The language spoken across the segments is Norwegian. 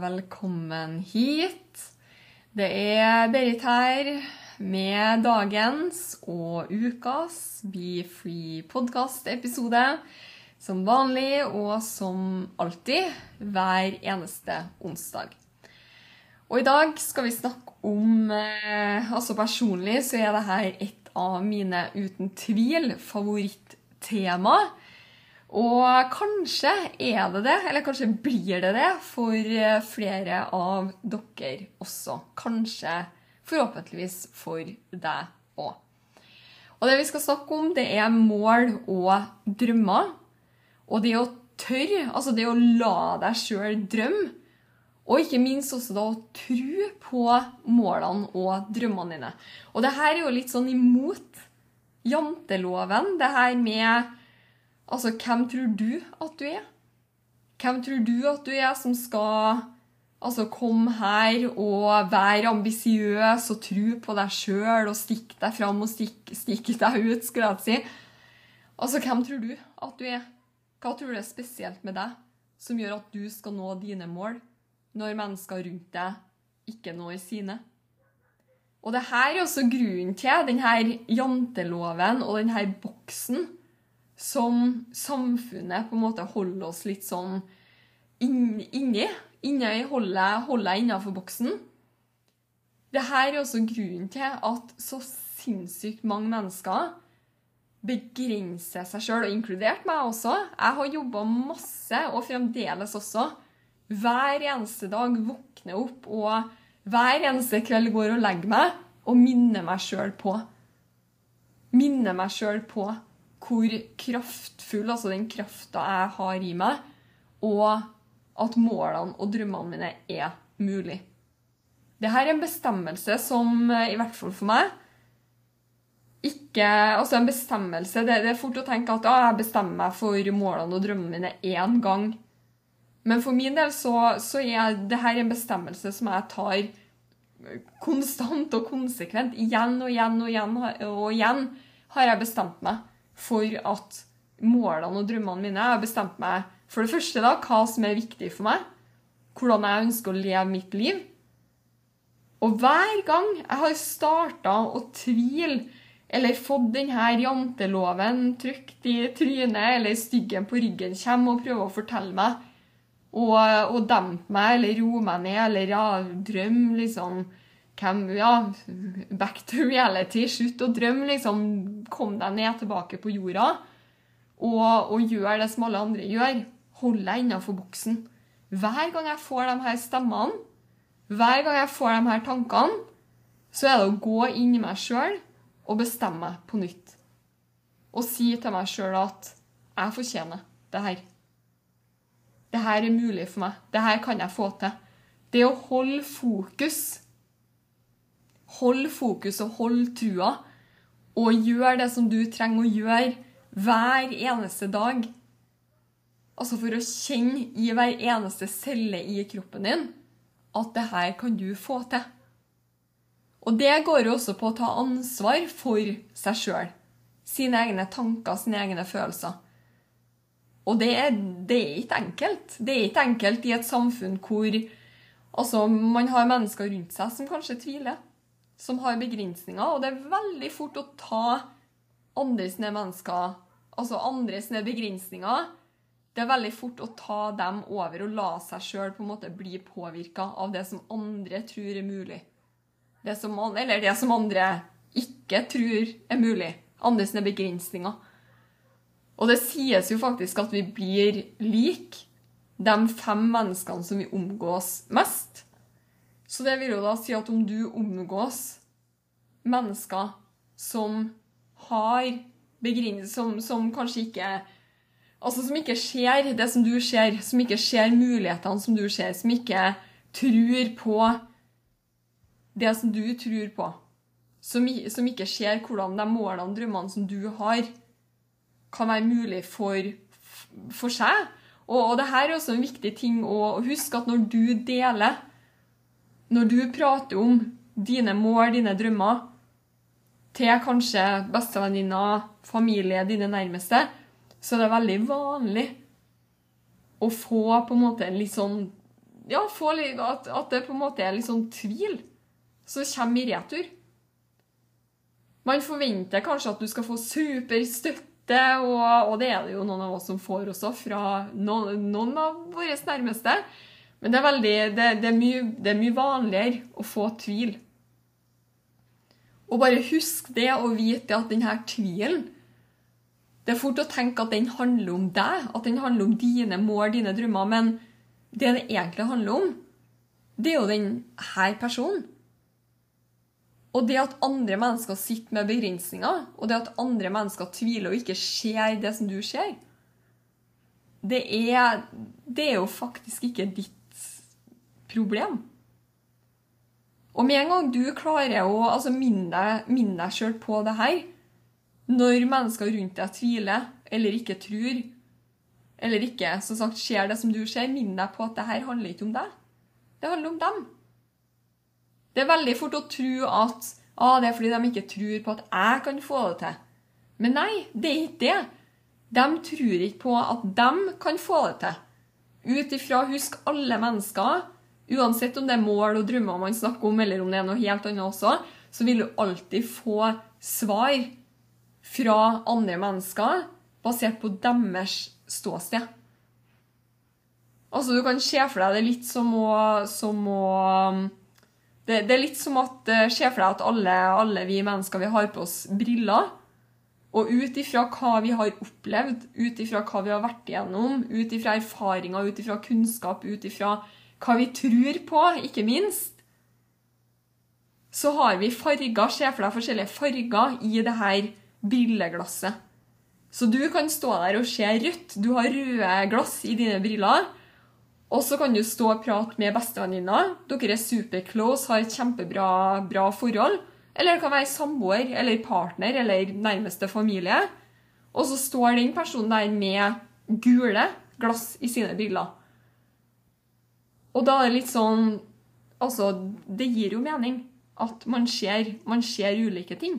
velkommen hit. Det er Berit her med dagens og ukas Be Free podcast-episode. Som vanlig og som alltid hver eneste onsdag. Og i dag skal vi snakke om eh, Altså personlig så er dette et av mine uten tvil favorittema. Og kanskje er det det, eller kanskje blir det det for eh, flere av dere også. Kanskje, forhåpentligvis for deg òg. Og det vi skal snakke om, det er mål og drømmer. Og det å tørre, altså det å la deg sjøl drømme. Og ikke minst også da å tro på målene og drømmene dine. Og det her er jo litt sånn imot janteloven, det her med Altså, hvem tror du at du er? Hvem tror du at du er som skal altså, komme her og være ambisiøs og tro på deg sjøl og stikke deg fram og stikke, stikke deg ut, skulle jeg si. Altså, hvem tror du at du er? Hva tror du er spesielt med deg som gjør at du skal nå dine mål, når mennesker rundt deg ikke når sine? Og det her er også grunnen til denne janteloven og denne boksen som samfunnet på en måte holder oss litt sånn inn, inni. Holder, holder jeg innafor boksen. Dette er også grunnen til at så sinnssykt mange mennesker begrenser seg sjøl, og inkludert meg også. Jeg har jobba masse, og fremdeles også, hver eneste dag våkner opp og hver eneste kveld går og legger meg og minner meg sjøl på. Minner meg sjøl på hvor kraftfull, altså den krafta jeg har i meg, og at målene og drømmene mine er mulig. Dette er en bestemmelse som, i hvert fall for meg, ikke Altså en bestemmelse Det, det er fort å tenke at ah, jeg bestemmer meg for målene og drømmene mine én gang. Men for min del så, så er dette en bestemmelse som jeg tar konstant og konsekvent. Igjen og igjen og igjen og igjen har jeg bestemt meg for at målene og drømmene mine Jeg har bestemt meg for det første da, hva som er viktig for meg. Hvordan jeg ønsker å leve mitt liv. Og hver gang jeg har starta å tvile eller fått denne janteloven trykt i trynet eller styggen på ryggen kommer og prøver å fortelle meg og, og dempe meg eller roe meg ned eller ja, drømme liksom hvem, ja, Back to reality. Slutt å drømme, liksom. Kom deg ned tilbake på jorda. Og, og gjør det som alle andre gjør. Hold deg innafor boksen. Hver gang jeg får de her stemmene, hver gang jeg får de her tankene, så er det å gå inn i meg sjøl og bestemme meg på nytt. Og si til meg sjøl at jeg fortjener det her. Det her er mulig for meg. Det her kan jeg få til. Det å holde fokus Hold fokus og hold trua. Og gjør det som du trenger å gjøre hver eneste dag. Altså for å kjenne i hver eneste celle i kroppen din at det her kan du få til. Og det går jo også på å ta ansvar for seg sjøl. Sine egne tanker, sine egne følelser. Og det er, det er ikke enkelt. Det er ikke enkelt i et samfunn hvor altså, man har mennesker rundt seg som kanskje tviler som har begrensninger, og det er veldig fort å ta andres mennesker, altså andres begrensninger. Det er veldig fort å ta dem over og la seg sjøl bli påvirka av det som andre tror er mulig. Det som, eller det som andre ikke tror er mulig. Andres begrensninger. Og det sies jo faktisk at vi blir lik de fem menneskene som vi omgås mest Så det vil jo da si at om du omgås mennesker som har begrenset som, som kanskje ikke Altså som ikke ser det som du ser, som ikke ser mulighetene som du ser, som ikke tror på det som du tror på. Som, som ikke ser hvordan de målene og drømmene som du har, kan være mulig for, for seg. Og, og det her er også en viktig ting å huske at når du deler, når du prater om dine mål, dine drømmer, til kanskje bestevenninner, familie, dine nærmeste, så er det veldig vanlig å få på en måte litt sånn Ja, litt, at, at det på en måte er litt sånn tvil som kommer i retur. Man forventer kanskje at du skal få superstøtte, og, og det er det jo noen av oss som får også, fra noen, noen av våre nærmeste. Men det er, veldig, det, det, er mye, det er mye vanligere å få tvil. Og bare husk det og vite at denne tvilen Det er fort å tenke at den handler om deg, at den handler om dine mål, dine drømmer, men det det egentlig handler om, det er jo denne personen. Og det at andre mennesker sitter med begrensninger, og det at andre mennesker tviler og ikke ser det som du ser, det er, det er jo faktisk ikke ditt problem. Og med en gang du klarer å altså, minne deg, sjøl på det her, når mennesker rundt deg tviler eller ikke tror, eller ikke som sagt, ser det som du ser, minn deg på at det her handler ikke om deg. Det handler om dem. Det er veldig fort å tro at ah, det er fordi de ikke tror på at jeg kan få det til. Men nei, det er ikke det. De tror ikke på at de kan få det til. Ut ifra husk alle mennesker, uansett om det er mål og drømmer man snakker om, eller om det er noe helt annet også, så vil du alltid få svar fra andre mennesker basert på deres ståsted. Altså, du kan se for deg det litt som å, som å det, det er litt som at eh, Se for deg at alle, alle vi mennesker vi har på oss briller. Og ut ifra hva vi har opplevd, ut ifra hva vi har vært igjennom, ut ifra erfaringer, ut ifra kunnskap, ut ifra hva vi tror på, ikke minst, så har vi farger, se for deg forskjellige farger i det her brilleglasset. Så du kan stå der og se rødt. Du har røde glass i dine briller. Og så kan du stå og prate med bestevenninna. Dere er superclose, har et kjempebra bra forhold. Eller det kan være samboer eller partner eller nærmeste familie. Og så står den personen der med gule glass i sine briller. Og da er det litt sånn Altså, det gir jo mening at man ser, man ser ulike ting.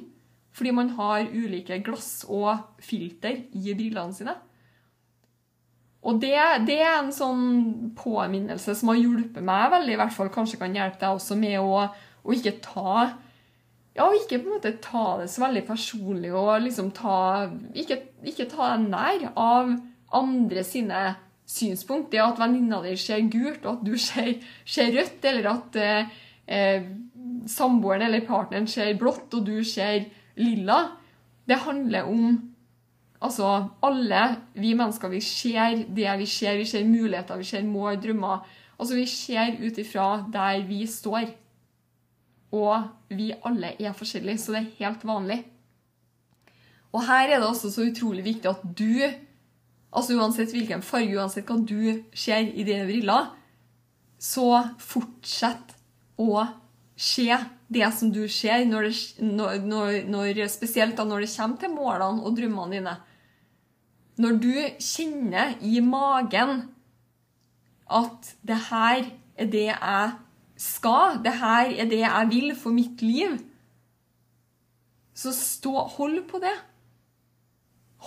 Fordi man har ulike glass og filter i brillene sine. Og det, det, er en sånn påminnelse som har hjulpet meg veldig, i hvert fall kanskje kan hjelpe deg også med å, å ikke ta ja, ikke på en måte ta det så veldig personlig og liksom ta Ikke, ikke ta deg nær av andre sine synspunkt. Det at venninna di ser gult, og at du ser, ser rødt, eller at eh, eh, samboeren eller partneren ser blått, og du ser lilla, det handler om Altså, alle vi mennesker, vi ser det vi ser. Vi ser muligheter, vi ser mål, drømmer. Altså, vi ser ut ifra der vi står. Og vi alle er forskjellige, så det er helt vanlig. Og her er det også så utrolig viktig at du, altså uansett hvilken farge, uansett hva du ser i dine briller, så fortsett å se det som du ser, når det, når, når, spesielt da når det kommer til målene og drømmene dine. Når du kjenner i magen at det her er det jeg skal, det her er det jeg vil for mitt liv, så stå, hold på det.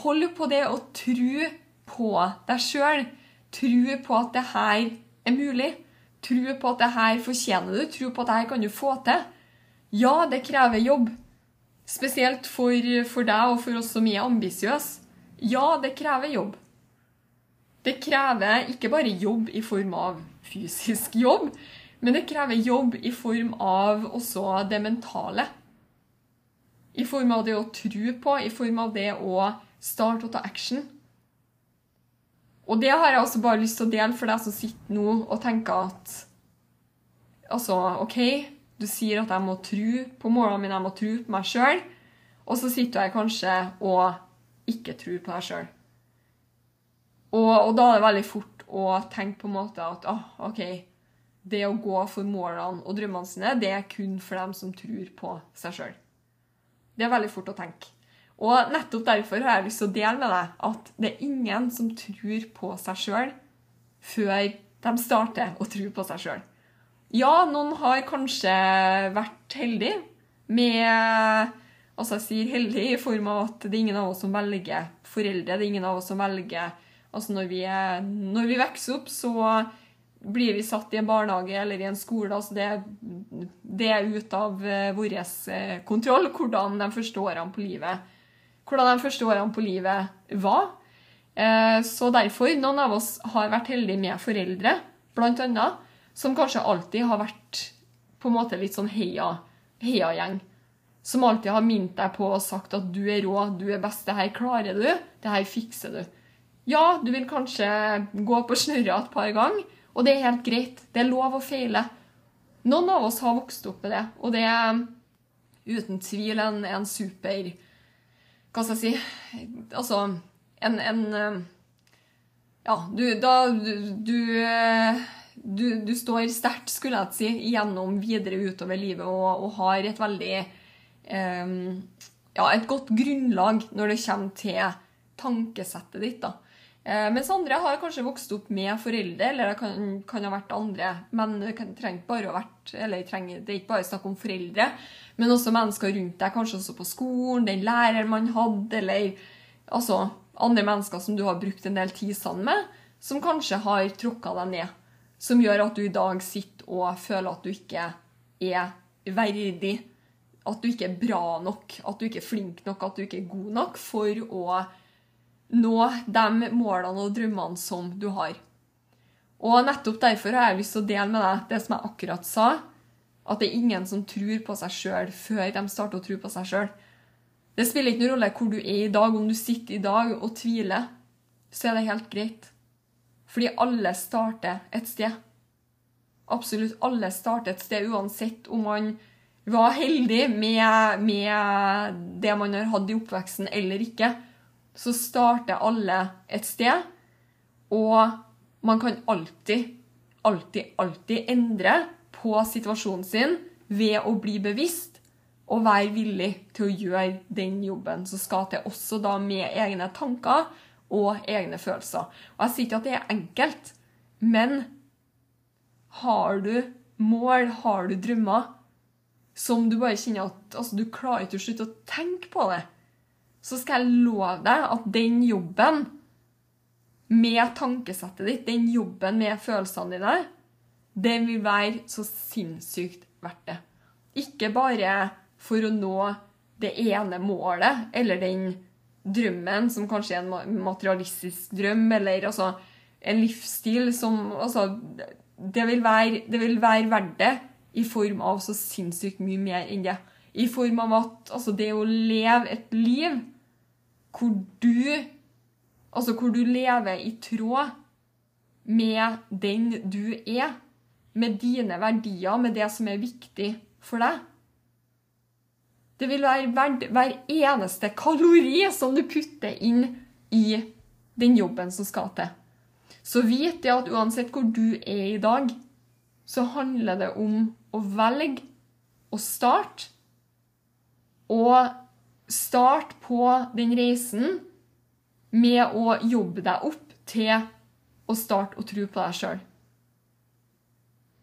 Hold på det og tro på deg sjøl. Tro på at det her er mulig. Tro på at det her fortjener du. Tro på at det her kan du få til. Ja, det krever jobb. Spesielt for, for deg og for oss som er ambisiøse. Ja, det krever jobb. Det krever ikke bare jobb i form av fysisk jobb, men det krever jobb i form av også det mentale. I form av det å tro på, i form av det å starte å ta action. Og det har jeg også bare lyst til å dele for deg som sitter nå og tenker at Altså, OK, du sier at jeg må tro på målene mine, jeg må tro på meg sjøl, og så sitter jeg kanskje og ikke tror på deg sjøl. Og, og, da er det veldig fort å tenke på en måte at ah, OK, det å gå for målene og drømmene sine, det er kun for dem som tror på seg sjøl. Det er veldig fort å tenke. Og nettopp derfor har jeg lyst til å dele med deg at det er ingen som tror på seg sjøl før de starter å tro på seg sjøl. Ja, noen har kanskje vært heldig med Altså, jeg sier heldig i form av at det er ingen av oss som velger foreldre. Det er ingen av oss som velger Altså, når vi, er, når vi vokser opp, så blir vi satt i en barnehage eller i en skole. altså Det, det er ut av uh, vår uh, kontroll hvordan de første årene på livet hvordan de første årene på livet var. Uh, så derfor, noen av oss har vært heldige med foreldre, blant annet, som kanskje alltid har vært på en måte litt sånn heia, heiagjeng. Som alltid har minnet deg på og sagt at du er rå, du er best, det her klarer du, det her fikser du. Ja, du vil kanskje gå på snørra et par ganger, og det er helt greit. Det er lov å feile. Noen av oss har vokst opp med det, og det er uten tvil en, en super Hva skal jeg si Altså en, en Ja, du Da du, du, du står sterkt, skulle jeg si, gjennom videre utover livet og, og har et veldig um, Ja, et godt grunnlag når det kommer til tankesettet ditt. da. Eh, mens andre har kanskje vokst opp med foreldre, eller det kan, kan ha vært andre. Men det trenger bare å vært, eller trenger, det er ikke bare snakk om foreldre, men også mennesker rundt deg, kanskje også på skolen, den læreren man hadde, eller altså andre mennesker som du har brukt en del tid sammen med, som kanskje har tråkka deg ned. Som gjør at du i dag sitter og føler at du ikke er verdig. At du ikke er bra nok, at du ikke er flink nok, at du ikke er god nok for å nå de målene og drømmene som du har. Og nettopp derfor har jeg lyst til å dele med deg det som jeg akkurat sa, at det er ingen som tror på seg sjøl før de starter å tro på seg sjøl. Det spiller ikke noen rolle hvor du er i dag. Om du sitter i dag og tviler, så er det helt greit. Fordi alle starter et sted. Absolutt alle starter et sted, uansett om man var heldig med, med det man har hatt i oppveksten eller ikke så starter alle et sted. Og man kan alltid, alltid, alltid endre på situasjonen sin ved å bli bevisst og være villig til å gjøre den jobben som skal til, også da med egne tanker og egne følelser. Og Jeg sier ikke at det er enkelt, men har du mål, har du drømmer, som du bare kjenner at altså, du klarer ikke å slutte å tenke på det så skal jeg love deg at den jobben med tankesettet ditt, den jobben med følelsene dine, den vil være så sinnssykt verdt det. Ikke bare for å nå det ene målet eller den drømmen som kanskje er en materialistisk drøm, eller altså en livsstil som altså, det, vil være, det vil være verdt det i form av så sinnssykt mye mer enn det. I form av at altså, det å leve et liv hvor du Altså hvor du lever i tråd med den du er, med dine verdier, med det som er viktig for deg. Det vil være verdt hver eneste kalori som du putter inn i den jobben som skal til. Så vit det at uansett hvor du er i dag, så handler det om å velge å starte. Og start på den reisen med å jobbe deg opp til å starte å tro på deg sjøl.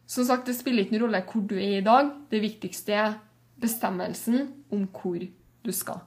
Som sagt, det spiller ikke noen rolle hvor du er i dag. Det viktigste er bestemmelsen om hvor du skal.